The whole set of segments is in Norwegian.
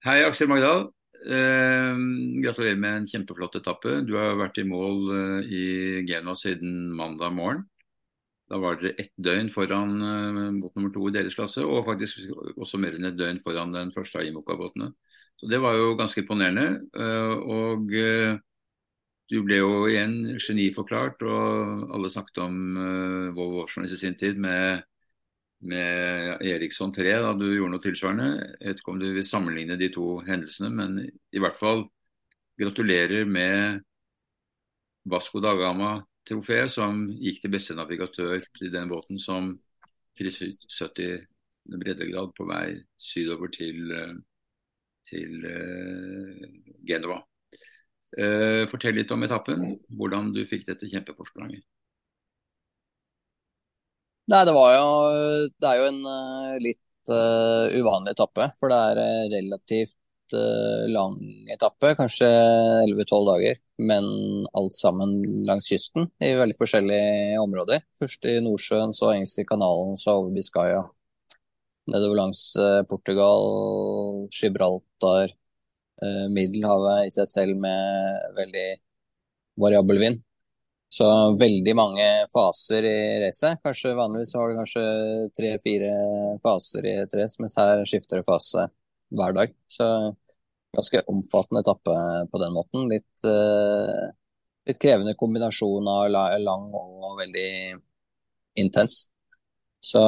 Hei, Aksel Magdal. Eh, gratulerer med en kjempeflott etappe. Du har vært i mål eh, i Genua siden mandag morgen. Da var dere ett døgn foran eh, båt nummer to i deres klasse, og faktisk også mer enn et døgn foran den første av Imoka-båtene. Så Det var jo ganske imponerende. Eh, og eh, du ble jo igjen geniforklart, og alle snakket om eh, Volvo Offshore i sin tid med med Eriksson 3 da du gjorde noe tilsvarende. Jeg vet ikke om du vil sammenligne de to hendelsene, men i hvert fall gratulerer med Vasco da Gama-trofeet, som gikk til beste navigatør i den båten som krysset 70 breddegrad på vei sydover til, til uh, Genova. Uh, fortell litt om etappen, hvordan du fikk dette kjempeforspranget. Nei, det jo Det er jo en uh, litt uh, uvanlig etappe. For det er en relativt uh, lang etappe, kanskje 11-12 dager. Men alt sammen langs kysten i veldig forskjellige områder. Først i Nordsjøen, så engelske kanalen, så over Biscaya. Nedover langs Portugal, Gibraltar, Middelhavet i seg selv med veldig variabel vind. Så veldig mange faser i racet. Kanskje Vanligvis har du kanskje tre-fire faser i et race, mens her skifter det fase hver dag. Så ganske omfattende etappe på den måten. Litt, uh, litt krevende kombinasjon av lang og veldig intens. Så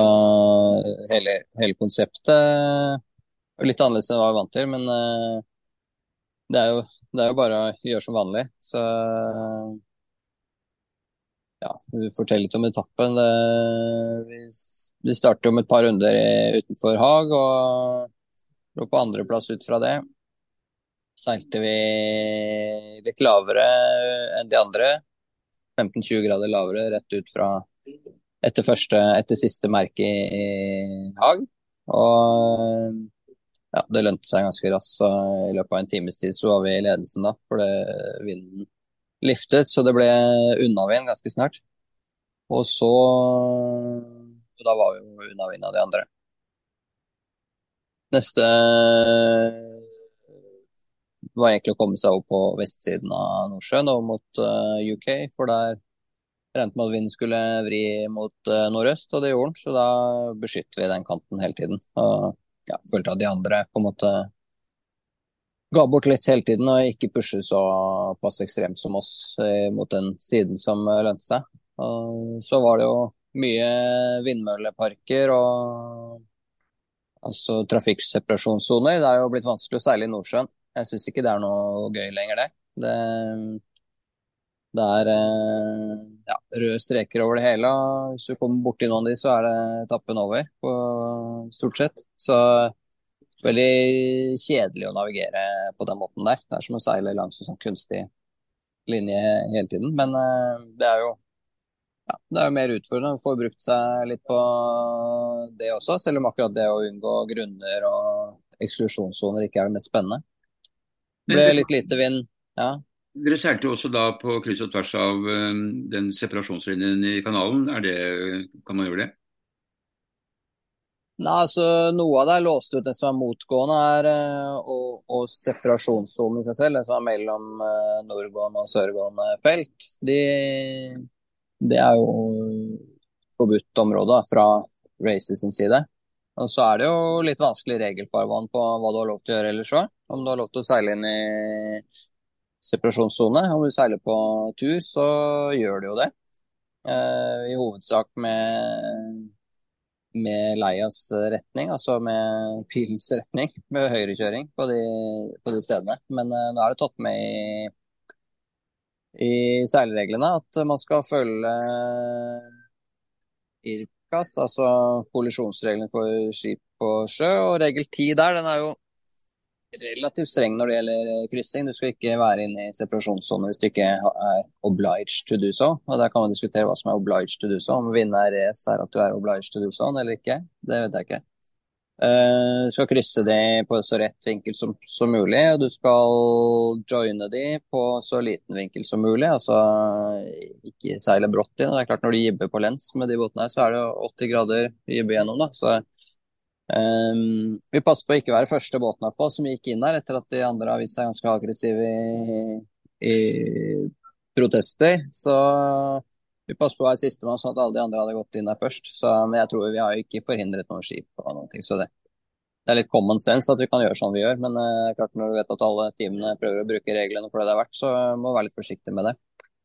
hele, hele konseptet er litt annerledes enn jeg var vant til, men uh, det, er jo, det er jo bare å gjøre som vanlig. Så ja, fortelle litt om etappen. Vi, starter om et par runder utenfor Haag og lå på andreplass ut fra det. Seilte vi litt lavere enn de andre. 15-20 grader lavere rett ut fra etter, første, etter siste merke i, Haag. Og ja, det lønte seg ganske raskt. så I løpet av en times tid så var vi i ledelsen da, for vinden liftet, så det ble unnavind ganske snart. Og så og Da var jo unnavind av de andre. Neste var egentlig å komme seg opp på vestsiden av Nordsjøen og mot eh, UK. For der regnet med at vinden skulle vri mot uh, nordøst, og det gjorde den. Så da beskytter vi den kanten hele tiden. Og ja, følte at de andre på en måte ga bort litt hele tiden og ikke pushe såpass ekstremt som oss eh, mot den siden som eh, lønte seg. Og så var det jo mye vindmølleparker og altså trafikkseparasjonssoner. Det er jo blitt vanskelig å seile i Nordsjøen. Jeg syns ikke det er noe gøy lenger, det. Det, det er eh, ja, røde streker over det hele. og Hvis du kommer borti noen av de, så er det tappen over, på, stort sett. Så veldig kjedelig å navigere på den måten der. Det er som å seile langs en sånn kunstig linje hele tiden. Men uh, det er jo ja, det er jo mer utfordrende Man får brukt seg litt på det også, selv om akkurat det å unngå grunner og eksklusjonssoner ikke er det mest spennende. Det ble litt lite vind. ja. Dere seilte også da på kryss og tvers av um, den separasjonslinjen i kanalen. Er det, kan man gjøre det? Nei, altså Noe av det er låst ut. Det som er motgående, er uh, og, og i seg selv, det som er mellom uh, nordgående og sørgående felt, de, det er jo forbudt område fra Races sin side. Og så er det jo litt vanskelig regelfarvann på hva du har lov til å gjøre ellers òg. Om du har lov til å seile inn i separasjonssone. Om du seiler på tur, så gjør du jo det. Uh, I hovedsak med med Leias retning, altså med pilens retning, med høyrekjøring på de, på de stedene. Men uh, nå er det tatt med i, i seilreglene at man skal følge IRCAS, altså kollisjonsreglene for skip på sjø. Og regel 10 der, den er jo relativt streng når det gjelder eh, kryssing. Du skal ikke være inne i separasjonssone hvis du ikke er obliged to do so. Og Der kan vi diskutere hva som er obliged to do so. Om vinne er race er at du er obliged to do so eller ikke. Det vet jeg ikke. Uh, du skal krysse de på så rett vinkel som, som, mulig, og du skal joine de på så liten vinkel som mulig. Altså ikke seile brått inn. Det er klart Når du jibber på lens med de båtene, her, så er det 80 grader jibbe gjennom. da, så Um, vi passet på å ikke være første båten på, som gikk inn der etter at de andre har vist seg ganske aggressive i, i protester. Så vi passet på å være sistemann, sånn at alle de andre hadde gått inn der først. Så, men jeg tror vi har ikke forhindret noen skip. og noen ting, så det, det er litt common sense at vi kan gjøre sånn vi gjør. Men uh, klart når du vet at alle teamene prøver å bruke reglene for det det er verdt, så må du være litt forsiktig med det.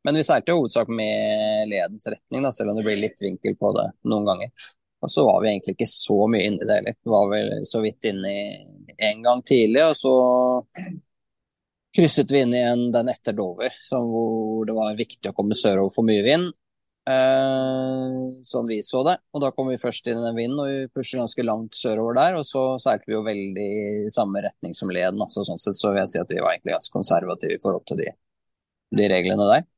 Men vi seilte i hovedsak med ledens retning, da, selv om det blir litt vinkel på det noen ganger. Og så var vi egentlig ikke så mye inni det heller. Var vel så vidt inne en gang tidlig, og så krysset vi inn igjen den etter Dover, hvor det var viktig å komme sørover for mye vind. Sånn vi så det. Og da kom vi først inn i den vinden, og vi pusher ganske langt sørover der. Og så seilte vi jo veldig i samme retning som leden. Altså, sånn sett så vil jeg si at vi var egentlig ganske konservative i forhold til de, de reglene der.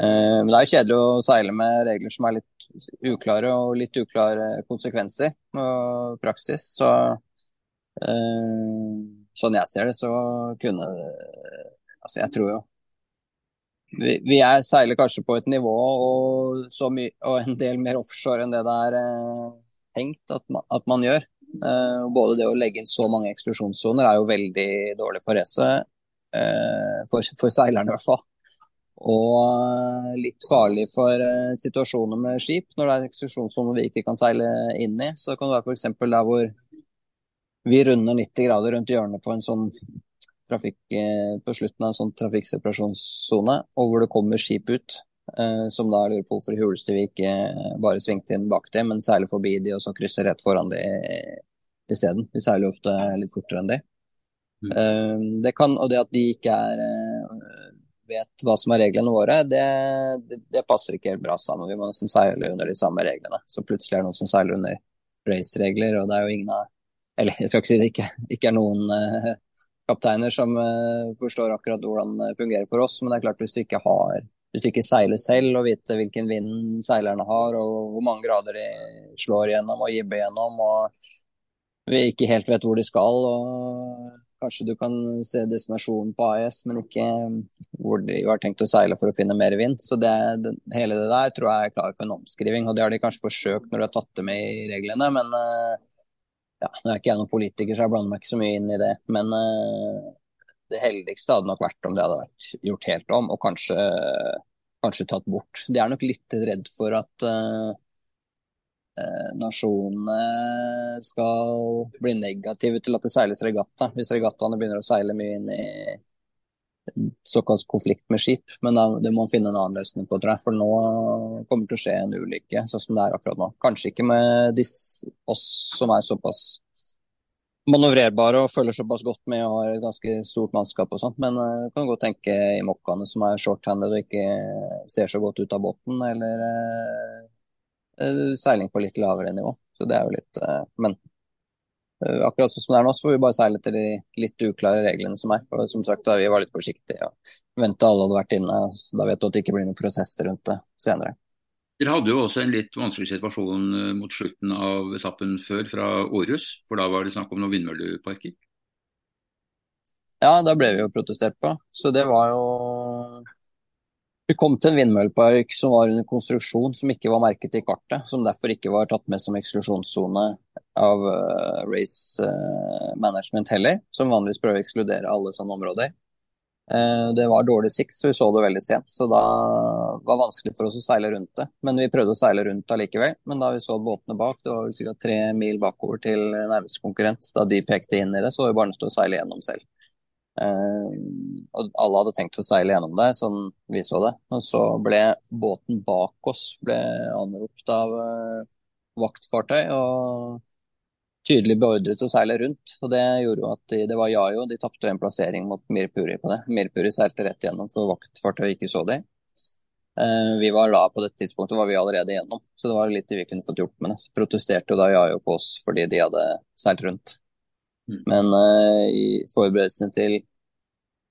Eh, men det er jo kjedelig å seile med regler som er litt uklare og litt uklare konsekvenser og praksis. Så eh, sånn jeg ser det, så kunne Altså, jeg tror jo vi, vi er, seiler kanskje på et nivå og, og, en del mer offshore enn det det er eh, tenkt at man, at man gjør. Eh, både det å legge inn så mange eksklusjonssoner er jo veldig dårlig for racet. Eh, for, for seilerne i hvert fall. Og eh, litt farlig for uh, situasjoner med skip. Når det er eksklusjonssoner vi ikke kan seile inn i, så kan det være f.eks. der hvor vi runder 90 grader rundt hjørnet på en sånn trafikk uh, på slutten av en sånn trafikkseparasjonssone, og hvor det kommer skip ut. Som da lurer på hvorfor Hulestad vi ikke bare svingte inn bak dem, men seiler forbi de og så krysser rett foran de isteden. Vi seiler ofte litt fortere enn de. Mm. det kan, og det at de ikke er vet hva som er reglene våre, det, det, det, passer ikke helt bra sammen. Vi må nesten seile under de samme reglene. Så plutselig er det noen som seiler under race-regler, og det er jo ingen av Eller jeg skal ikke si det ikke, ikke er noen uh, kapteiner som uh, forstår akkurat hvordan det fungerer for oss, men det er klart hvis du ikke har hvis du ikke seiler selv og vet hvilken vind seilerne har, og hvor mange grader de slår gjennom og jibber gjennom, og vi ikke helt vet hvor de skal, og Kanskje du kan se destinasjonen på AS, men ikke um, hvor de har tenkt å seile for å finne mer vind. Så det, det, hele det der tror jeg er klar for en omskriving. Og det har de kanskje forsøkt når de har tatt det med i reglene, men uh, ja, nå er ikke jeg noen politiker, så jeg blander meg ikke så mye inn i det. Men uh, det heldigste hadde nok vært om det hadde vært gjort helt om, og kanskje, kanskje tatt bort. De er nok litt redd for at uh, nasjonene skal bli negative til at det seiles regatta. Hvis regattaene begynner å seile mye inn i såkalt konflikt med skip. Men da, det må man finne en annen løsning på, tror jeg. For nå kommer det til å skje en ulykke, sånn som det er akkurat nå. Kanskje ikke med disse, oss som er såpass manøvrerbare og føler såpass godt med og har et ganske stort mannskap og sånt, men uh, kan godt tenke i mokkaene som er short-handed og ikke ser så godt ut av båten, eller uh, Eh, seiling på litt lavere nivå. Så det er jo litt eh, Men eh, akkurat sånn som det er nå, så får vi bare seile etter de litt uklare reglene som er. Og som sagt, da vi var litt forsiktige og venta alle hadde vært inne. Da vet du at det ikke blir noen protester rundt det senere. Dere hadde jo også en litt vanskelig situasjon mot slutten av etappen før fra Århus, for da var det snakk om noen vindmølleparker? Ja, da ble vi jo protestert på. Så det var jo vi kom til en vindmøllepark som var under konstruksjon, som ikke var merket i kartet. Som derfor ikke var tatt med som eksklusjonssone av uh, Race uh, Management heller. Som vanligvis prøver å ekskludere alle sånne områder. Uh, det var dårlig sikt, så vi så det veldig sent. Så da var det vanskelig for oss å seile rundt det. Men vi prøvde å seile rundt allikevel. Men da vi så båtene bak, det var vel ca. tre mil bakover til nærmeste konkurrent, da de pekte inn i det, så var vi bare nødt til å seile gjennom selv. Uh, og alle hadde tenkt å seile gjennom det, sånn vi så det. Og så ble båten bak oss ble anropt av uh, vaktfartøy og tydelig beordret å seile rundt. Og det gjorde jo at de, det var Yayo, de tapte en plassering mot Mirpuri på det. Mirpuri seilte rett gjennom for vaktfartøy ikke så de. Uh, vi var da på dette tidspunktet var vi allerede igjennom, så det var litt vi kunne fått gjort med det. Så protesterte da Yayo på oss fordi de hadde seilt rundt. Mm. Men uh, i forberedelsene til,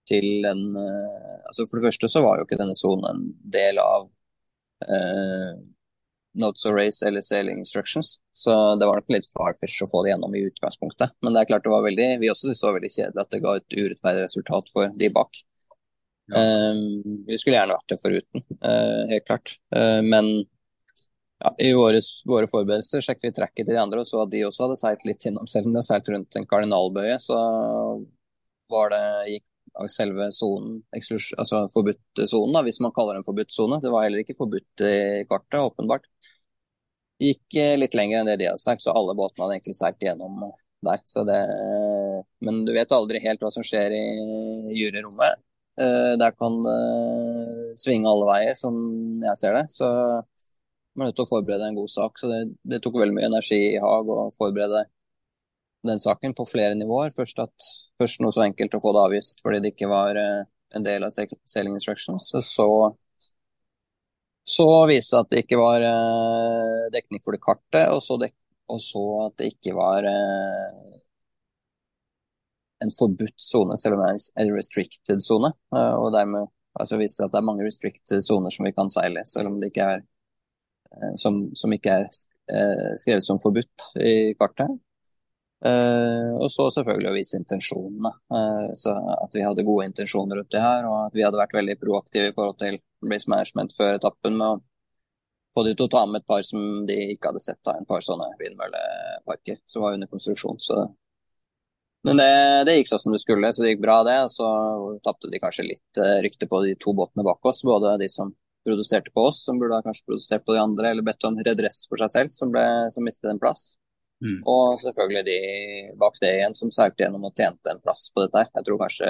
til den uh, altså For det første så var jo ikke denne sonen en del av uh, Notes of Race eller Sailing Instructions, så det var nok litt farfish å få det gjennom i utgangspunktet. Men det er klart det var veldig, vi også syntes det var veldig kjedelig at det ga et urettferdig resultat for de bak. Ja. vi skulle gjerne vært det foruten, helt klart. men ja, I våre, våre forberedelser sjekket vi trekket til de andre og så at de også hadde seilt litt innom. Selv om de hadde seilt rundt en kardinalbøye, så var det, gikk selve sonen, altså forbudt sonen, hvis man kaller det en forbudt sone. Det var heller ikke forbudt i kartet, åpenbart. Gikk eh, litt lenger enn det de hadde seilt, så alle båtene hadde egentlig seilt gjennom der. Det, men du vet aldri helt hva som skjer i juryrommet. Eh, der kan det svinge alle veier, sånn jeg ser det. Så man er nødt til å forberede en god sak. Så det, det tok veldig mye energi i Haag å forberede den saken på flere nivåer. Først, at, først noe så enkelt å få det avvist fordi det ikke var uh, en del av sailing instructions. Så, så, så viste det at det ikke var uh, dekning for det kartet, og så, dek, og så at det ikke var uh, en forbudt sone, selv om det er en restricted sone. og dermed altså viser det at det er mange restricted soner som vi kan seile, selv om det ikke er som, som ikke er skrevet som forbudt i kartet. Uh, og så selvfølgelig å vise intensjonene. At vi hadde gode intensjoner rundt det her, og at vi hadde vært veldig proaktive i forhold til Race Management før etappen med å få de til å ta med et par som de ikke hadde sett, av en par sånne vindmølleparker som var under konstruksjon. Så. Men det, det, gikk sånn som det skulle, så det gikk bra det. Og så tapte de kanskje litt rykte på de to båtene bak oss. Både de som produserte på oss, som burde ha kanskje produsert på de andre, eller bedt om redress for seg selv, som, ble, som mistet en plass. Mm. Og selvfølgelig de bak det igjen som seilte gjennom og tjente en plass på dette. Jeg tror kanskje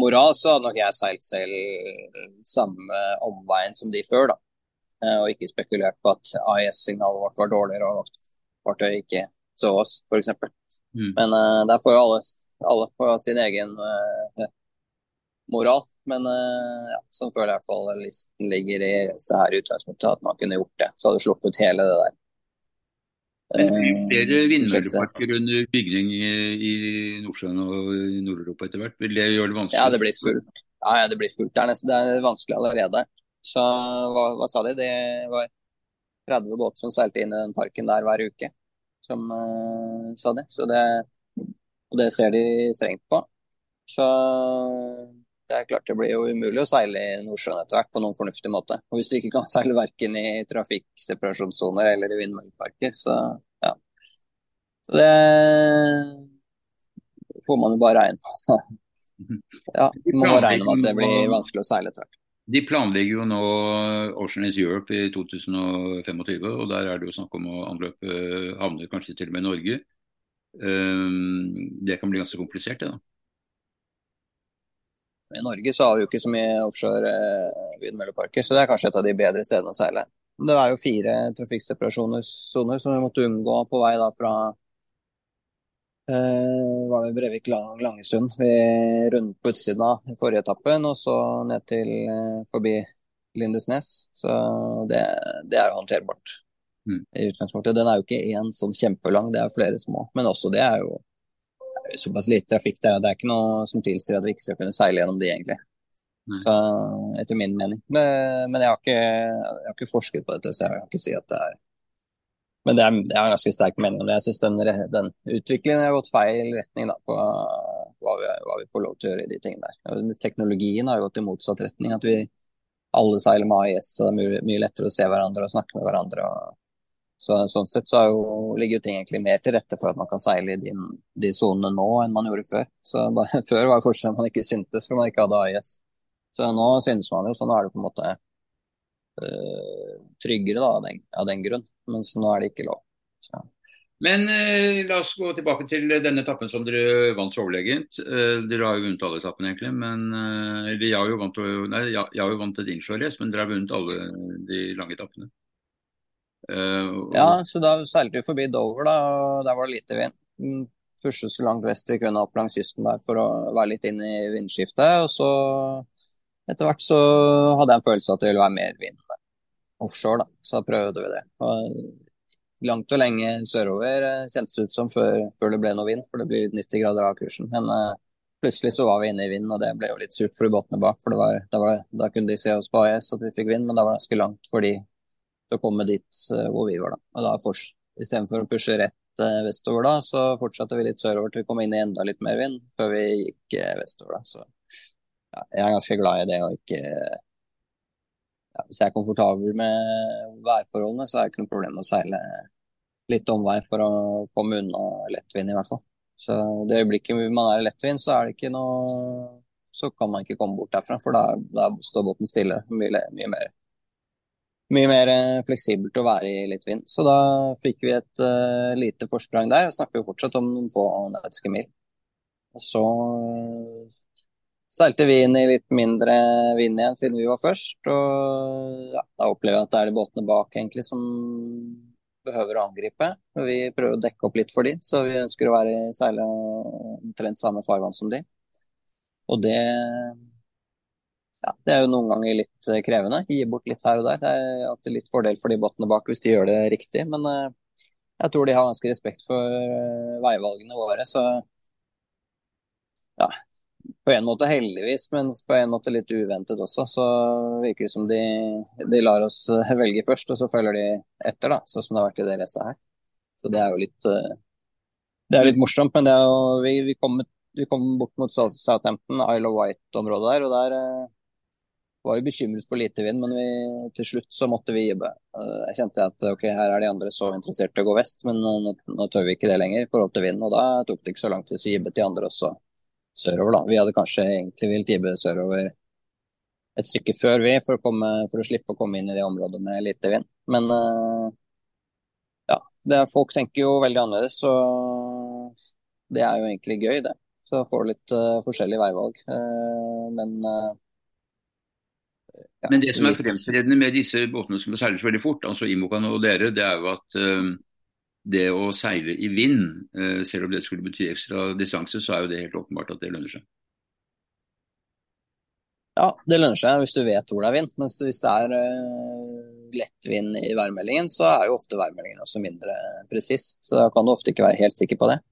moral så hadde nok jeg seilt selv samme omveien som de før, da. Eh, og ikke spekulert på at AIS-signalet vårt var dårligere og vaktfartøyet ikke så oss, f.eks. Mm. Men uh, der får jo alle, alle på sin egen uh, moral. Men uh, ja, sånn føler jeg i hvert fall listen ligger i så her i utgangspunktet, at man kunne gjort det. Så hadde du sluppet hele det der det blir eh, flere vindmølleparker under bygging i Nordsjøen og i Nord-Europa etter hvert. Vil det gjøre det vanskelig? Ja, det blir fullt. Ja, ja, det blir fullt. Det er, nesten, det er vanskelig allerede. Så hva, hva, sa de? Det var 30 båter som seilte inn i den parken der hver uke, som uh, sa de. Så det, og det ser de strengt på. Så det er klart det blir jo umulig å seile i Nordsjøen etter hvert på noen fornuftig måte. Og hvis du ikke kan seile verken i trafikkseparasjonssoner eller i vindmølleparker, så ja. Så det får man jo bare regne på. ja, man må regne med at det blir vanskelig å seile etter hvert. De planlegger jo nå Ocean is Europe i 2025, og der er det jo snakk om å anløpe havner kanskje til og med Norge. Ehm, det kan bli ganske komplisert, det da. I Norge så har vi jo ikke så mye offshore eh, vindmølleparker, så det er kanskje et av de bedre stedene å seile. Det er jo fire trafikkseparasjonssoner som vi måtte unngå på vei da fra eh, var det Brevik Langesund. Vi rundet på utsiden av forrige etappen, og så ned til eh, forbi Lindesnes. Så det, det er jo håndterbart mm. i utgangspunktet. Den er jo ikke én sånn kjempelang, det er flere små. Men også det er jo såpass lite trafikk der. Det er ikke noe som tilsier at vi ikke skal kunne seile gjennom de, egentlig. Så, etter min mening. Men, men jeg, har ikke, jeg, har ikke, forsket på dette, så jeg kan ikke si at det er Men det er, det er en ganske sterk mening om det. Jeg syns den, den, utviklingen har gått feil retning da, på hva vi, hva vi, får lov til å gjøre i de tingene der. Teknologien har gått i motsatt retning. At vi alle seiler med AIS, og det er mye, mye lettere å se hverandre og snakke med hverandre. og så, sånn sett så jo, ligger jo ting egentlig mer til rette for at man kan seile i de, de sonene nå enn man gjorde før. Så bare, Før var forskjellen at man ikke syntes for man ikke hadde AIS. Så nå synes man jo, så nå er det på en måte øh, tryggere da, av den, av den, grunn. Men så nå er det ikke lov. Så. Men øh, la oss gå tilbake til denne etappen som dere vant så overlegent. Uh, dere har jo vunnet alle etappene, egentlig. Men eh, jeg, har jo vant, nei, jeg, jeg har jo vant et inshore-race, men dere har vunnet alle de lange etappene. Uh, ja, så da seilte vi forbi Dover, da, og der var det lite vind. Mm, Pushet så langt vest vi kunne opp langs kysten der for å være litt inne i vindskiftet. Og så etter hvert så hadde jeg en følelse av at det ville være mer vind offshore, da. Så da prøvde vi det. Og langt og lenge sørover kjentes kjentes ut som før, før, det ble noe vind, for det blir 90 grader av kursen. Men uh, plutselig så var vi inne i vinden, og det ble jo litt surt for båtene bak. For var, da, var, da, kunne de se oss på AS at vi fikk vind, men da var det ganske langt for de å komme dit uh, hvor vi var. da. Og da Istedenfor å pushe rett uh, vestover, da, så fortsatte vi litt sørover til vi kom inn i enda litt mer vind før vi gikk uh, vestover. da. Så ja, jeg er ganske glad i det å ikke ja, hvis jeg er komfortabel med værforholdene, så er det ikke noe problem å seile litt omvei for å komme unna lettvind, i hvert fall. Så det øyeblikket man er i lettvind, så er det ikke noe Så kan man ikke komme bort derfra, for da, da står båten stille. Mye, mye, mer mye mer eh, fleksibelt å være i litt vind. Så da fikk vi et uh, lite forsprang der. Jeg snakker jo fortsatt om noen få nautiske mil. Og så uh, seilte vi inn i litt mindre vind igjen siden vi var først. Og ja, da opplever jeg at det er de båtene bak egentlig som behøver å angripe. Vi prøver å dekke opp litt for de, så vi ønsker å være i seile omtrent samme farvann som de. Og det ja, det er jo noen ganger litt eh, krevende. Gi bort litt her og der. Det er alltid litt fordel for de båtene bak hvis de gjør det riktig. Men uh, jeg tror de har ganske respekt for uh, veivalgene våre. Så ja, på en måte heldigvis, men på en måte litt uventet også. Så virker det som de, de lar oss velge først, og så følger de etter, da. Sånn som det har vært i det racet her. Så det er jo litt det er litt morsomt, men jo, vi, vi, kom, vi, kom, bort mot Southampton, Isle of White-området der. og der var jo bekymret for lite vind, men vi, til slutt så måtte vi jibbe. Eh, jeg kjente at ok, her er de andre så interessert i å gå vest, men nå, nå tør vi ikke det lenger i forhold til vind. Og da tok det ikke så lang tid, så jibbet de andre også sørover, da. Vi hadde kanskje egentlig villet jibbe sørover et stykke før, vi, for å, komme, for å, slippe å komme inn i det området med lite vind. Men uh, ja, det, folk tenker jo veldig annerledes, så det er jo egentlig gøy, det. Så får du litt uh, forskjellige veivalg. Uh, men ja, Men det som er fremtredende med disse båtene som seiler så veldig fort, altså Imokan og dere, det er jo at uh, det å seile i vind, uh, selv om det skulle bety ekstra distanse, så er jo det helt åpenbart at det lønner seg. Ja, det lønner seg hvis du vet hvor det er vind. Mens hvis det er uh, lett vind i værmeldingen, så er jo ofte værmeldingen også mindre presis. Så da kan du ofte ikke være helt sikker på det.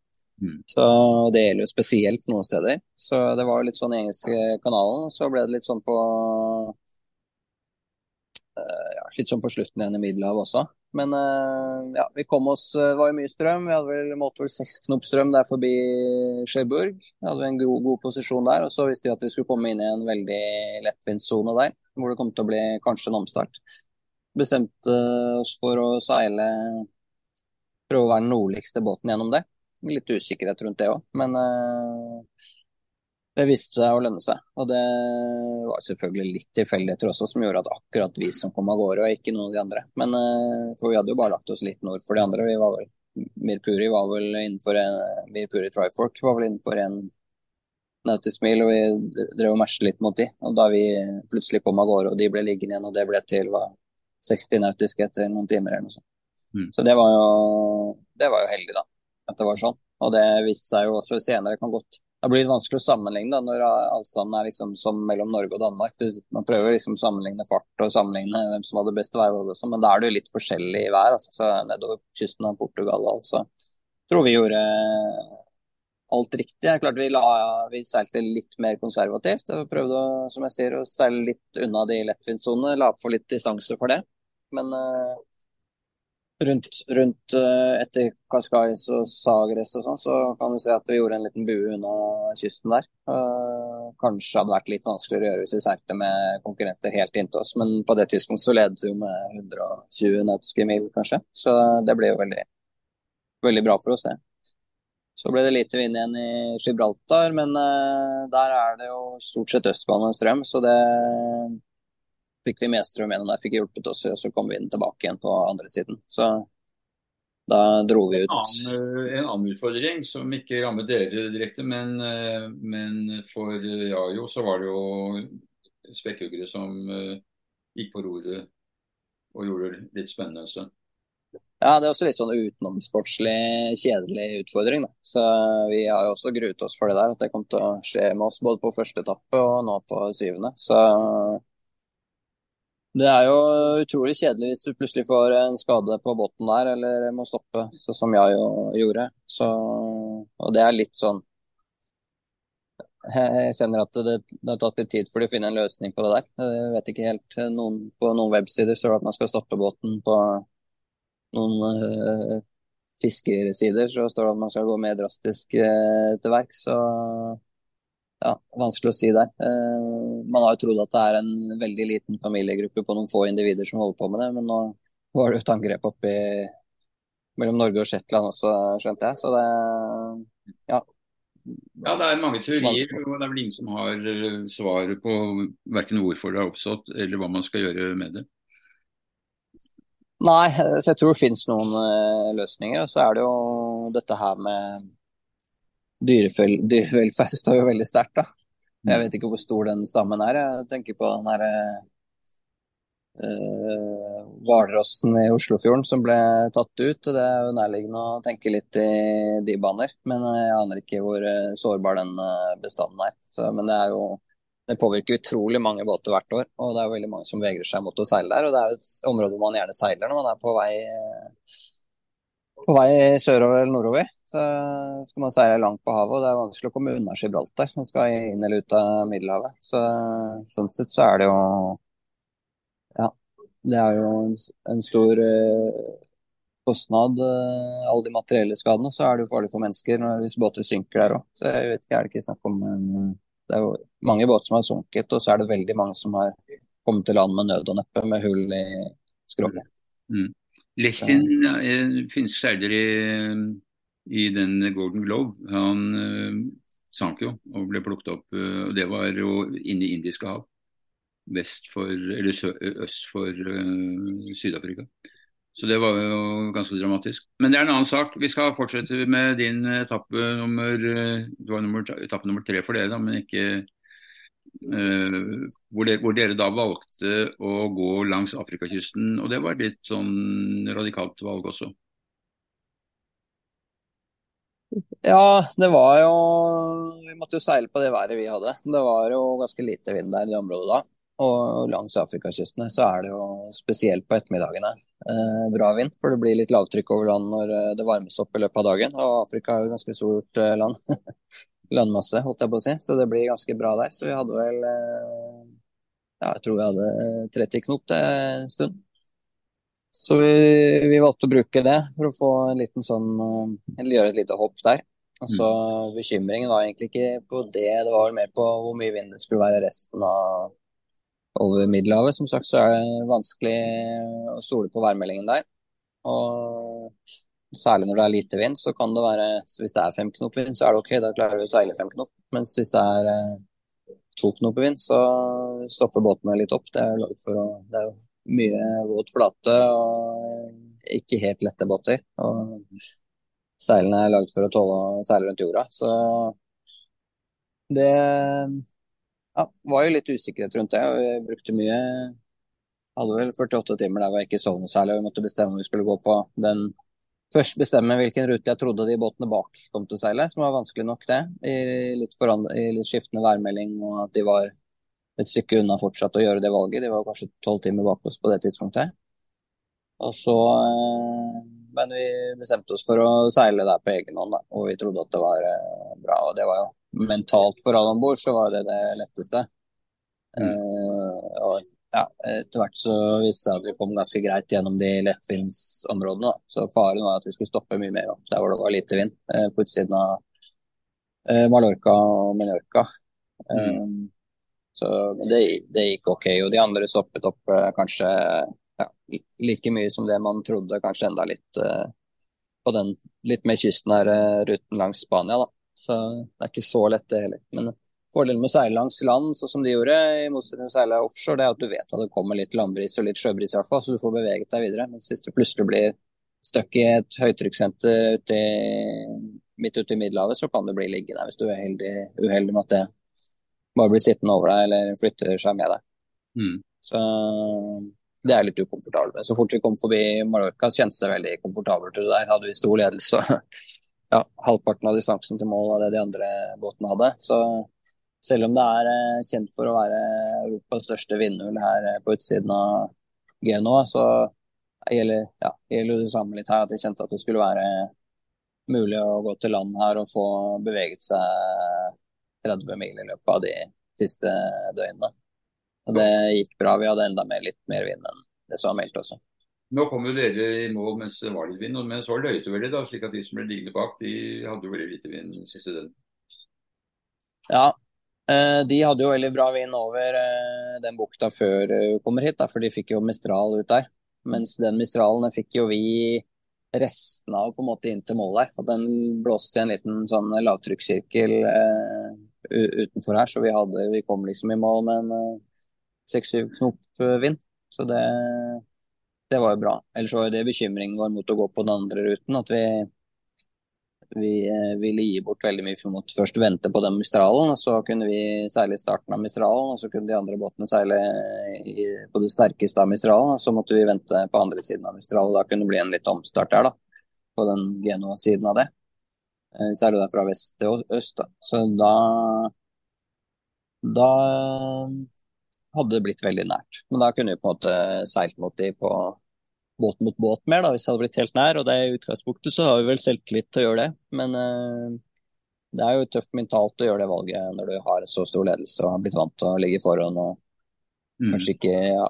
Mm. Så Det gjelder jo spesielt noen steder. Så Det var jo litt sånn i engelske kanalen. Så ble det litt sånn på Eh, ja, litt sånn på slutten igjen i Middelhavet også. Men eh, ja, vi kom oss Det eh, var jo mye strøm. Vi hadde vel, målt vel seks knop strøm der forbi Cherbourg. Vi hadde en god, god, posisjon der. Og så visste vi at vi skulle komme inn i en veldig lettvintssone der, hvor det kom til å bli kanskje en omstart. Bestemte oss for å seile Prøve å være den nordligste båten gjennom det. Litt usikkerhet rundt det òg, men uh, det viste seg å lønne seg. Og det var selvfølgelig litt tilfeldigheter også som gjorde at akkurat vi som kom av gårde, og ikke noen av de andre. Men eh, For vi hadde jo bare lagt oss litt nord for de andre. Vi var vel, Mirpuri var vel innenfor en, Mirpuri Trifork var vel innenfor en nautisk mil, og vi drev og mesjet litt mot de. Og da vi plutselig kom av gårde og de ble liggende igjen, og det ble til hva, 60 nautiske etter noen timer eller noe sånt. Mm. Så det var, jo, det var jo heldig, da, at det var sånn. Og det viste seg jo også senere kan godt det blir vanskelig å sammenligne da, når avstanden er liksom som mellom Norge og Danmark. Du, man prøver liksom å sammenligne fart og sammenligne hvem som hadde beste veivalg også, men da er det jo litt forskjellig i vær. Altså, nedover kysten av Portugal altså, tror vi gjorde alt riktig. Det er klart Vi, la, vi seilte litt mer konservativt. og Prøvde å, som jeg sier, å seile litt unna de lettvindsonene. La på litt distanse for det. Men uh, rundt, rundt uh, etter Cascais og Sagres og sånn, så kan vi se at vi gjorde en liten bue unna kysten der. Uh, kanskje hadde vært litt vanskeligere å gjøre hvis vi seilte med konkurrenter helt inntil oss, men på det tidspunktet så ledet vi med 120 nautiske mil, kanskje. Så det ble jo veldig, veldig bra for oss, det. Så ble det lite vind igjen i Gibraltar, men uh, der er det jo stort sett østgående strøm, så det fikk vi strøm gjennom der, fikk hjulpet oss, og så kom vi inn tilbake igjen på andre siden. Så da dro vi ut. En annen, eh, en annen utfordring som ikke rammet dere direkte, men, eh, men for Jajo så var det jo spekkhuggere som eh, gikk på roret og gjorde det litt spennende en stund. Ja, det er også litt sånn utenomsportslig, kjedelig utfordring. Da. Så vi har jo også gruet oss for det der, at det kom til å skje med oss både på første etappe og nå på syvende. Så det er jo utrolig kjedelig hvis du plutselig får en skade på båten der, eller må stoppe, sånn som jeg jo gjorde. Så, og det er litt sånn Jeg kjenner at det, det, har tatt litt tid for de å finne en løsning på det der. Jeg vet ikke helt. Noen, på noen websider står det at man skal stoppe båten. På noen øh, fiskersider så står det at man skal gå mer drastisk øh, til verks. Så ja, vanskelig å si der. Uh, man har jo trodd at det er en veldig liten familiegruppe på noen få individer som holder på med det, men nå var det jo et angrep oppi mellom Norge og Shetland også, skjønte jeg. Så det ja. Ja, det er mange teorier, og det er vel ingen som har eh, svaret på verken hvorfor det har oppstått, eller hva man skal gjøre med det. Nei, så jeg tror det finnes noen uh, løsninger. Og så er det jo dette her med dyrevelferd står jo veldig sterkt, da. Jeg mm. vet ikke hvor stor den stammen er. Jeg tenker på den herre uh, i Oslofjorden som ble tatt ut. Det er jo nærliggende å tenke litt i de baner. Men jeg aner ikke hvor sårbar den bestanden er. Så, men det er jo det påvirker utrolig mange båter hvert år, og det er veldig mange som vegrer seg mot å seile der. og Det er et område hvor man gjerne seiler når man er på vei, på vei sørover eller nordover. Så skal man seile langt på havet, og det er vanskelig å komme unna Gibraltar. Man skal inn eller ut av Middelhavet. Så, sånn sett så er det jo Ja, det er jo en, en stor uh, kostnad, uh, alle de materielle skadene. Så er det jo farlig for mennesker hvis båter synker der òg. Så jeg vet ikke, er det ikke snakk om en det er jo mange båter som har sunket, og så er det veldig mange som har kommet til land med nød og neppe, med hull i skroget. Mm. Lechtin, finske finsk seiler i, i, den Golden Globe, han uh, sank jo og ble plukket opp. Uh, og Det var jo inne i Indiske hav, vest for, eller sø, øst for uh, Syd-Afrika. Så det var jo ganske dramatisk. Men det er en annen sak. Vi skal fortsette med din etappe nummer Det var nummer, etappe nummer tre for dere, da, men ikke uh, hvor, dere, hvor, dere, da valgte å gå langs Afrikakysten. Og det var et litt sånn radikalt valg også. Ja, det var jo Vi måtte jo seile på det været vi hadde. Det var jo ganske lite vind der i det området da. Og langs Afrikakystene så er det jo spesielt på ettermiddagene eh, bra vind. For det blir litt lavtrykk over land når eh, det varmes opp i løpet av dagen. Og Afrika er jo ganske stort eh, land. Landmasse, holdt jeg på å si. Så det blir ganske bra der. Så vi hadde vel eh, Ja, jeg tror vi hadde 30 knop en stund. Så vi, vi, valgte å bruke det for å få en liten sånn Eller gjøre et lite hopp der. Altså, Bekymringen var egentlig ikke på det, det var mer på hvor mye vind det skulle være resten av over Middelhavet. Som sagt så er det vanskelig å stole på værmeldingen der. Og særlig når det er lite vind, så kan det være Hvis det er fem knop vind, så er det OK, da klarer vi å seile fem knop. Mens hvis det er eh, to knop vind, så stopper båtene litt opp. Det er, for å, det er jo mye våt flate og ikke helt lette båter. Og seilene er lagd for å tåle å seile rundt jorda. Så det ja, var jo litt usikkerhet rundt det. og Vi brukte mye Hadde vel 48 timer der vi ikke sov noe særlig. og Vi måtte bestemme om vi skulle gå på den Først bestemme hvilken rute jeg trodde de båtene bak kom til å seile, som var vanskelig nok, det. I litt, i litt skiftende værmelding og at de var et stykke unna fortsatt å gjøre det valget. De var kanskje tolv timer bak oss på det tidspunktet. Og så eh, Men vi bestemte oss for å seile der på egen hånd, da. Og vi trodde at det var eh, bra. Og det var jo mentalt for alle om bord, så var det det letteste. Mm. Uh, og ja, etter hvert så viste det seg at vi kom ganske greit gjennom de lettvindsområdene. Så faren var at vi skulle stoppe mye mer opp der hvor det var lite vind, uh, på utsiden av uh, Mallorca og Menorca. Mm. Så det, det, gikk OK. Og de andre stoppet opp kanskje ja, like mye som det man trodde, kanskje enda litt på den litt mer kystnære ruten langs Spania. da. Så det er ikke så lett, det heller. Men fordelen med å seile langs land, sånn som de gjorde, i motsetning til å seile offshore, det er at du vet at det kommer litt landbris og litt sjøbris i hvert fall, så du får beveget deg videre. Mens hvis du plutselig blir stuck i et høytrykkssenter midt ute i Middelhavet, så kan du bli liggende hvis du er uheldig, uheldig med at det bare blir sittende over deg eller flytter seg med deg. Mm. Så det er litt ukomfortabelt. Så fort vi kom forbi Mallorca, kjentes det veldig komfortabelt ut der. Hadde vi stor ledelse ja, halvparten av distansen til mål av det de andre båtene hadde. Så selv om det er eh, kjent for å være Europas største vindhull her eh, på utsiden av Genoa, så gjelder, ja, gjelder det samme litt her. At de kjente at det skulle være mulig å gå til land her og få beveget seg 30 mil i løpet av de siste døgnene. Og det gikk bra. Vi hadde enda mer, litt mer vind enn det som var meldt også. Nå kom jo dere i mål mens det var litt vind, men så løyte vel det, da, slik at de som ble liggende bak, de hadde jo veldig lite vind siste døgn. Ja, Eh, de hadde jo veldig bra vind over eh, den bukta før vi kommer hit, da, for de fikk jo Mistral ut der. Mens den Mistralen fikk jo vi restene av på en måte inn til mål der. Og den blåste i en liten sånn lavtrykkssirkel eh, utenfor her, så vi, hadde, vi, kom liksom i mål med en seks-syv knop vind. Så det, det var jo bra. Ellers var jo det bekymringen vår mot å gå på den andre ruten. At vi vi eh, ville gi bort veldig mye for å måtte først vente på den Mistralen. og Så kunne vi seile i starten av Mistralen, og så kunne de andre båtene seile i, på det sterkeste av Mistralen. og Så måtte vi vente på andre siden av Mistralen. Da kunne det bli en litt omstart der, da. På den Genoa-siden av det. Eh, Særlig der fra vest til øst. Da. Så da Da hadde det blitt veldig nært. Men da kunne vi på en måte seilt mot de på båt mot båt mer, da, hvis jeg hadde blitt helt nær. Og det i utgangspunktet så har vi vel selvtillit til å gjøre det. Men eh, det er jo tøft mentalt å gjøre det valget når du har så stor ledelse og har blitt vant til å ligge foran og mm. kanskje ikke ja,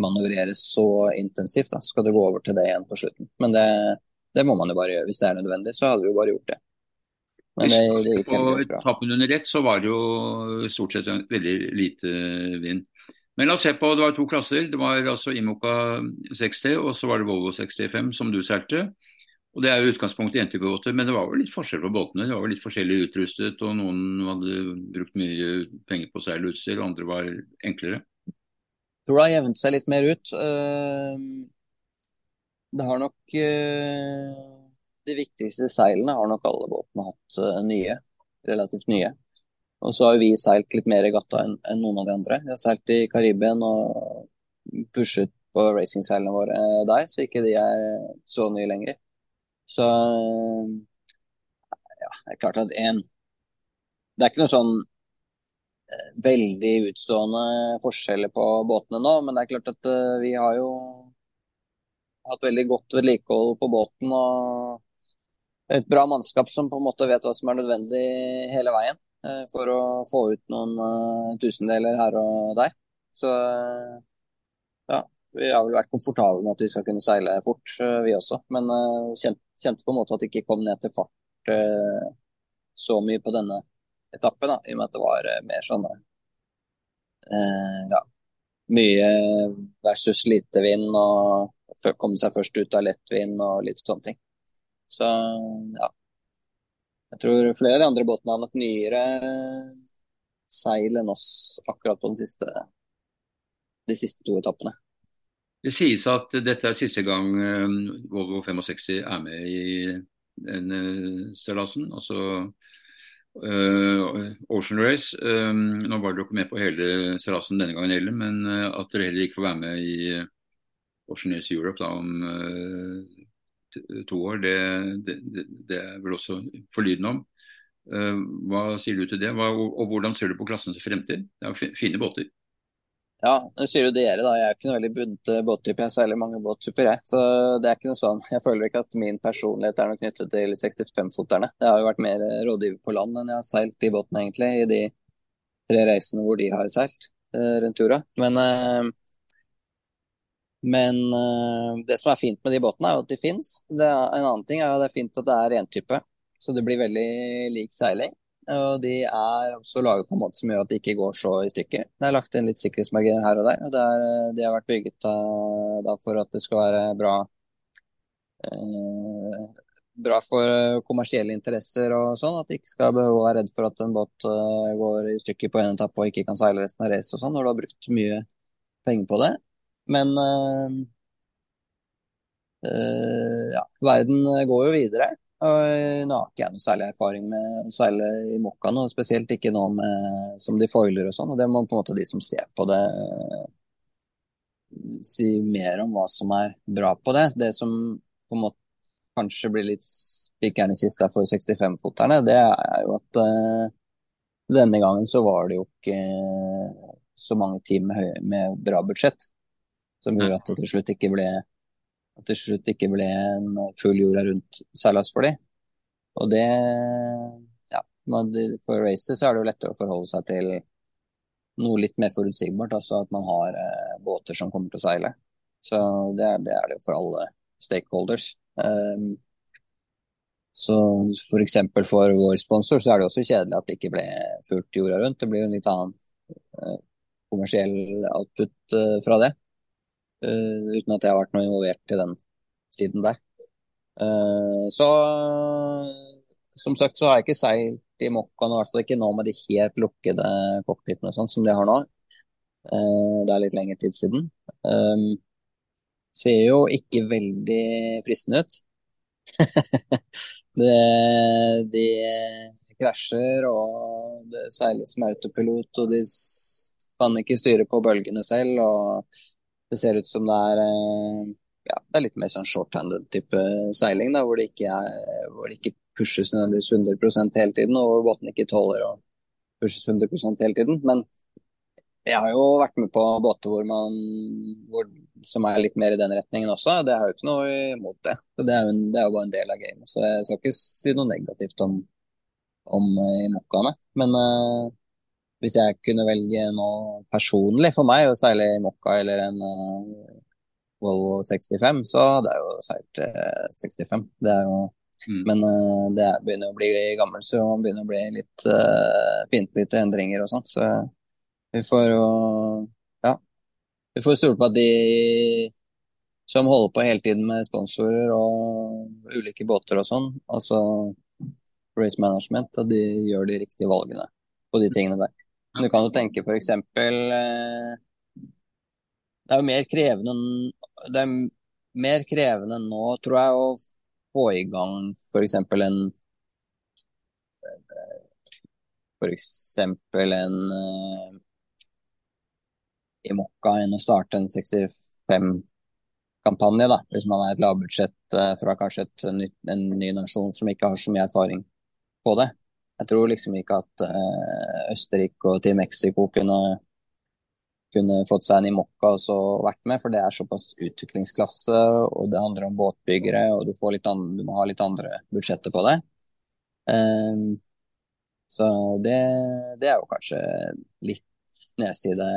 manøvrere så intensivt. Da. Skal du gå over til det igjen på slutten. Men det, det, må man jo bare gjøre hvis det er nødvendig. Så hadde vi jo bare gjort det. Men det, det gikk heldigvis bra. Tappen under ett så var det jo stort sett veldig lite vind. Men la oss se på, det var to klasser. Det var altså Imoka 60 og så var det Volvo 65 som du seilte. Og Det er jo utgangspunktet i jenteubåter, men det var jo litt forskjell på båtene. Det var jo litt forskjellig utrustet, og noen hadde brukt mye penger på seil og andre var enklere. Jeg tror det har jevnt seg litt mer ut. Eh, det har nok eh, De viktigste seilene har nok alle båtene hatt eh, nye. Relativt nye. Og så har vi seilt litt mer regatta enn en noen av de andre. Vi har seilt i Karibien og pushet på racingseilene våre der, så ikke de er så nye lenger. Så ja, det er klart at en Det er ikke noe sånn eh, veldig utstående forskjeller på båtene nå, men det er klart at vi har jo hatt veldig godt vedlikehold på båten og et bra mannskap som på en måte vet hva som er nødvendig hele veien. Eh, for å få ut noen uh, tusendeler her og der. Så ja, vi har vel vært komfortable med at vi skal kunne seile fort, vi også. Men kjente, kjente, på en måte at det ikke kom ned til fart så mye på denne etappen, da, i og med at det var mer sånn ja, mye versus lite vind og komme seg først ut av lettvind og litt sånne ting. Så ja, jeg tror flere av de andre båtene har nok nyere seil enn oss akkurat på siste, de siste to etappene. Det sies at dette er siste gang eh, Volvo 65 er med i denne seilasen. Altså uh, Ocean Race. Um, nå var dere ikke med på hele seilasen denne gangen heller, men at dere heller ikke får være med i Ocean News Europe da, om uh, to år, det, det, det er vel også forlydende om. Eh, hva sier du til det, Hva, og hvordan ser du på klassens fremtid? Det er fine båter. Ja, det sier jo dere, da. Jeg er ikke noe veldig bundet båttype. Jeg seiler mange båttyper, jeg. Så det er ikke noe sånn. Jeg føler ikke at min personlighet er noe knyttet til 65-foterne. Jeg har jo vært mer rådgiver på land enn jeg har seilt i båten, egentlig, i de tre reisene hvor de har seilt eh, rundt jorda. Men eh, men uh, det som er fint med de båtene, er jo at de fins. En annen ting er jo at det er fint at det er rentype, så det blir veldig lik seiling. Og de er også laget på en måte som gjør at de ikke går så i stykker. Det er lagt inn litt sikkerhetsmarginer her og der, og er, de har vært bygget da, da, for at det skal være bra uh, bra for kommersielle interesser og sånn. At de ikke skal behøve å være redd for at en båt går i stykker på en etappe og ikke kan seile resten av racet og sånn, når du har brukt mye penger på det. Men uh, ja, verden går jo videre. Og nå har ikke jeg noe særlig erfaring med å seile i mokka nå, spesielt ikke nå med, som de foiler og sånn. og Det må på en måte de som ser på det si mer om hva som er bra på det. Det som på en måte kanskje blir litt spikeren i kista for 65-foterne, det er jo at uh, denne gangen så var det jo ikke så mange team med, med bra budsjett som gjorde at det til slutt ikke ble, til slutt ikke ble en full jorda rundt seilas for dem. Og det ja, For racer så er det jo lettere å forholde seg til noe litt mer forutsigbart. Altså at man har eh, båter som kommer til å seile. Så det er det, er det for alle stakeholders. Um, Så. For, for vår sponsor så er det også kjedelig at det ikke ble fullt jorda rundt. Det blir jo en litt annen uh, kommersiell output uh, fra det. Uh, uten at jeg har vært noe involvert i den siden der. så som sagt så har jeg ikke seilt i Mokkaen, i hvert fall ikke nå med de helt lukkede cockpitene sånn som de har nå. det er litt lengre tid siden. ser jo ikke veldig fristende ut. det, de krasjer, og det seiles med autopilot, og de kan ikke styre på bølgene selv. og Det ser ut som det er, eh, ja, det er litt mer sånn short-handed type seiling, da, hvor det ikke, er, hvor det ikke pushes nødvendigvis 100 hele tiden, og båten ikke tåler å pushes 100 hele tiden. Men jeg har jo vært med på båter hvor man, hvor som er litt mer i den retningen også. Det er jo ikke noe imot det. Det er jo, det er jo bare en del av gamet. Så jeg skal ikke si noe negativt om, om uh. Men uh, hvis jeg kunne velge noe personlig for meg, å seile i mokka eller en uh, Volvo 65, så hadde jeg jo seilt 65. Det er jo Mm. Men uh, det begynner å bli gammel, så man begynner å bli litt uh, fiendtlig til endringer og sånn. Så vi får jo vi får stole på at de som holder på hele tiden med sponsorer og ulike båter og sånn, altså race management, at de gjør de riktige valgene på de tingene der. Men du kan jo tenke f.eks. Eh, det er jo mer krevende det er mer krevende nå, tror jeg, å få i gang f.eks. en F.eks. en eh, i mokka enn å starte en 65-kampanje, da, hvis man er et lavbudsjett eh, fra kanskje et en ny nasjon som ikke har så mye erfaring på det. Jeg tror liksom ikke at uh, Østerrike og Team Mexico kunne, kunne fått seg en i mokka og så vært med, for det er såpass utviklingsklasse, og det handler om båtbyggere, og du, andre, du må ha litt andre budsjetter på det. Um, så det, det, er jo kanskje litt nedside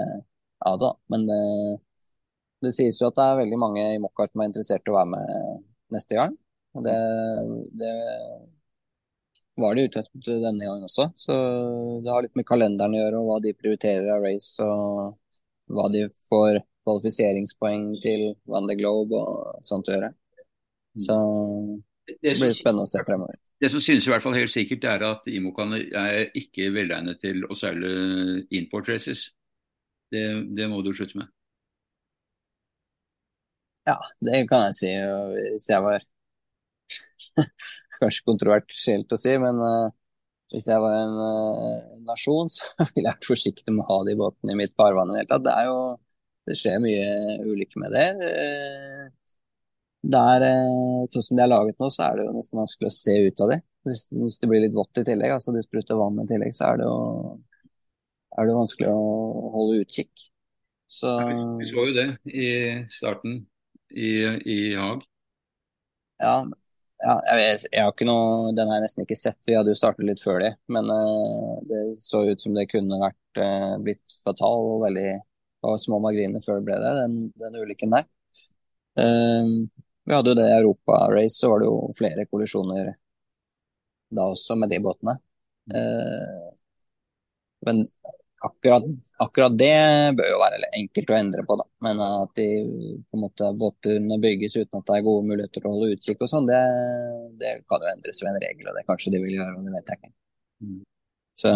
av det. Men det, det, sies jo at det er veldig mange i Mokka som er interessert i å være med neste gang. Og det, det var det i utgangspunktet denne gangen også. Så det har litt med kalenderen å gjøre, og hva de prioriterer av race, og hva de får kvalifiseringspoeng til Van de Globe og sånt å gjøre. Så det blir spennende å se fremover. Det som synes i hvert fall helt sikkert, er at Imokan er ikke velegnet til å seile import races. Det, det må du slutte med. Ja, det kan jeg si hvis jeg var Kanskje kontroversielt å si, men uh, hvis jeg var en uh, nasjon, så ville jeg vært forsiktig med å ha de båtene i mitt farvann i det hele tatt. Det er jo Det skjer mye ulykker med det. Det er, uh, sånn som de er laget nå, så er det jo nesten vanskelig å se ut av det. Hvis, hvis det blir litt vått i tillegg, altså de spruter vann i tillegg, så er det jo er det vanskelig å holde utkikk. Så... vi så jo det i starten i, i Haag. Ja, ja jeg, jeg, har ikke noe, den har jeg nesten ikke sett. Vi hadde jo startet litt før det. Men uh, det så ut som det kunne vært uh, blitt fatal og veldig og små marginer før det ble det, den, den ulykken der. Uh, vi hadde jo det i Europa-race, så var det jo flere kollisjoner da også med de båtene. men akkurat, akkurat, det bør jo være enkelt å endre på, da. Men at de på en måte båtene bygges uten at det er gode muligheter til å holde utkikk og sånn, det, det, kan jo endres ved en regel. Og det kanskje de vil gjøre, og det vet jeg ikke. Mm. Så,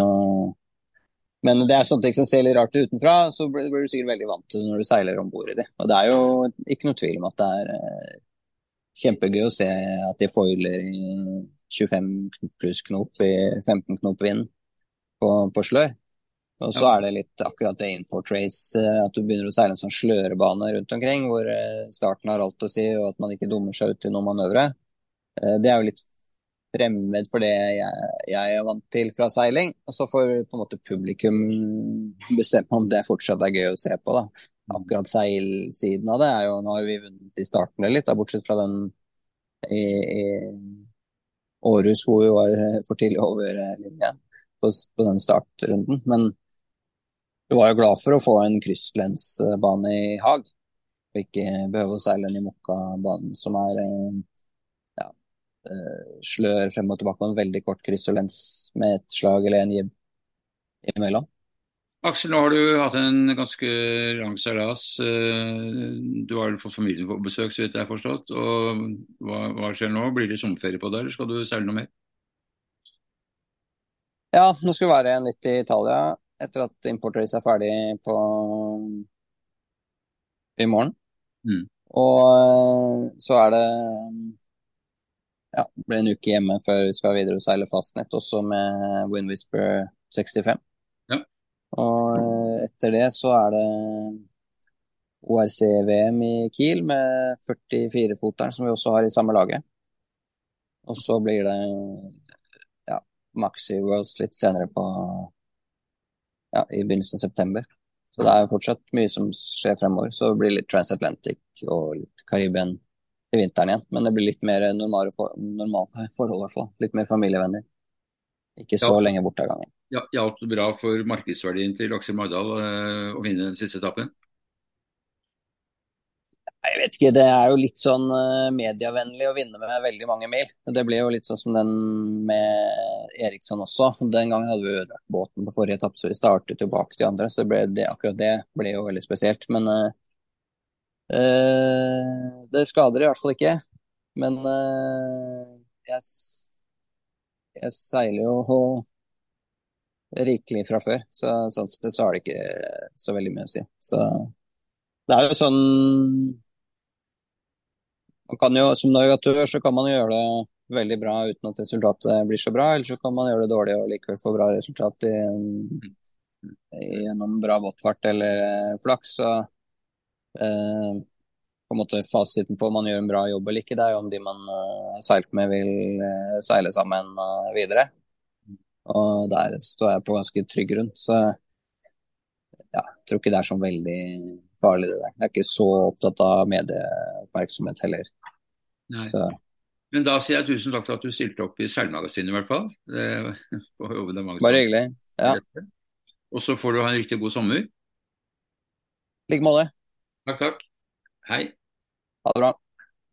men det er sånne ting som ser litt rart ut utenfra, så blir, blir du sikkert veldig vant til det når du seiler om bord i det. Og det er jo ikke noe tvil om at det er eh, kjempegøy å se at de foiler i 25 pluss knop i 15 knop vind på, på slør. Og så er det litt akkurat det import race, eh, at du begynner å seile en sånn slørebane rundt omkring, hvor eh, starten har alt å si, og at man ikke dummer seg ut i noen manøvre. Eh, det er jo litt fremmed for det jeg, jeg, er vant til fra seiling. Og så får på en måte publikum bestemme om det fortsatt er gøy å se på. da. Akkurat seilsiden av det er jo Nå har vi vunnet i starten litt, da, bortsett fra den i, i Århus hvor vi var for tidlig over linjen på, på den startrunden. Men du var jo glad for å få en krysslensbane i Haag, og ikke behøve å seile den i Mokka-banen, som er eh, ja, uh, slør frem og tilbake med en veldig kort kryss og lens med et slag eller en jibb imellom. Aksel, nå har du hatt en ganske lang seilas. Eh, du har fått familien på besøk, så vidt jeg har forstått. Og hva, hva, skjer nå? Blir det sommerferie på deg, eller skal du seile noe mer? Ja, nå skal vi være igjen litt i Italia etter at importrace er ferdig på i morgen. Mm. Og eh, så er det ja, det blir en uke hjemme før vi skal videre og seile fastnett, også med Windwhisper 65. Ja. Og eh, etter det så er det ORC-VM i Kiel med 44-foteren, som vi også har i samme laget. Og så blir det ja, Maxi Worlds litt senere på ja, i begynnelsen av september. Så det er fortsatt mye som skjer fremover. Så det blir litt transatlantic og litt Karibien til vinteren igjen. Men det blir litt mer normale, for, normale forhold, i hvert fall. Litt mer familievennlig. Ikke så ja. lenge borte av gangen. Ja, Hjalp det bra for markedsverdien til Aksel Mardal øh, å vinne den siste etappen? Jeg vet ikke, det er jo litt sånn uh, medievennlig å vinne med veldig mange mil. Det ble jo litt sånn som den med Eriksson også. Den gangen hadde vi ødelagt båten på forrige etappe, så vi startet jo bak de andre. Så det akkurat det ble jo veldig spesielt. Men uh, det skader i hvert fall ikke. Men jeg, jeg, seiler jo rikelig fra før, så sånn sett så har det ikke så veldig mye å si. Så det er jo sånn jo, Som navigatør så kan man gjøre det veldig bra uten at resultatet blir så bra, eller så kan man gjøre det dårlig og likevel få bra resultat i, gjennom bra våtfart eller flaks. Så, eh, på en måte Fasiten på om man gjør en bra jobb eller ikke, det er jo om de man har uh, seilt med, vil uh, seile sammen uh, videre. Og der står jeg på ganske trygg grunn. Så ja, jeg tror ikke det er så veldig farlig, det der. Jeg er ikke så opptatt av medieoppmerksomhet heller. Men da sier jeg tusen takk for at du stilte opp i Seilmagasinet i hvert fall. Bare hyggelig. Ja. Og så får du ha en riktig god sommer. I like måte. Takk, takk. Hei. Ha det bra.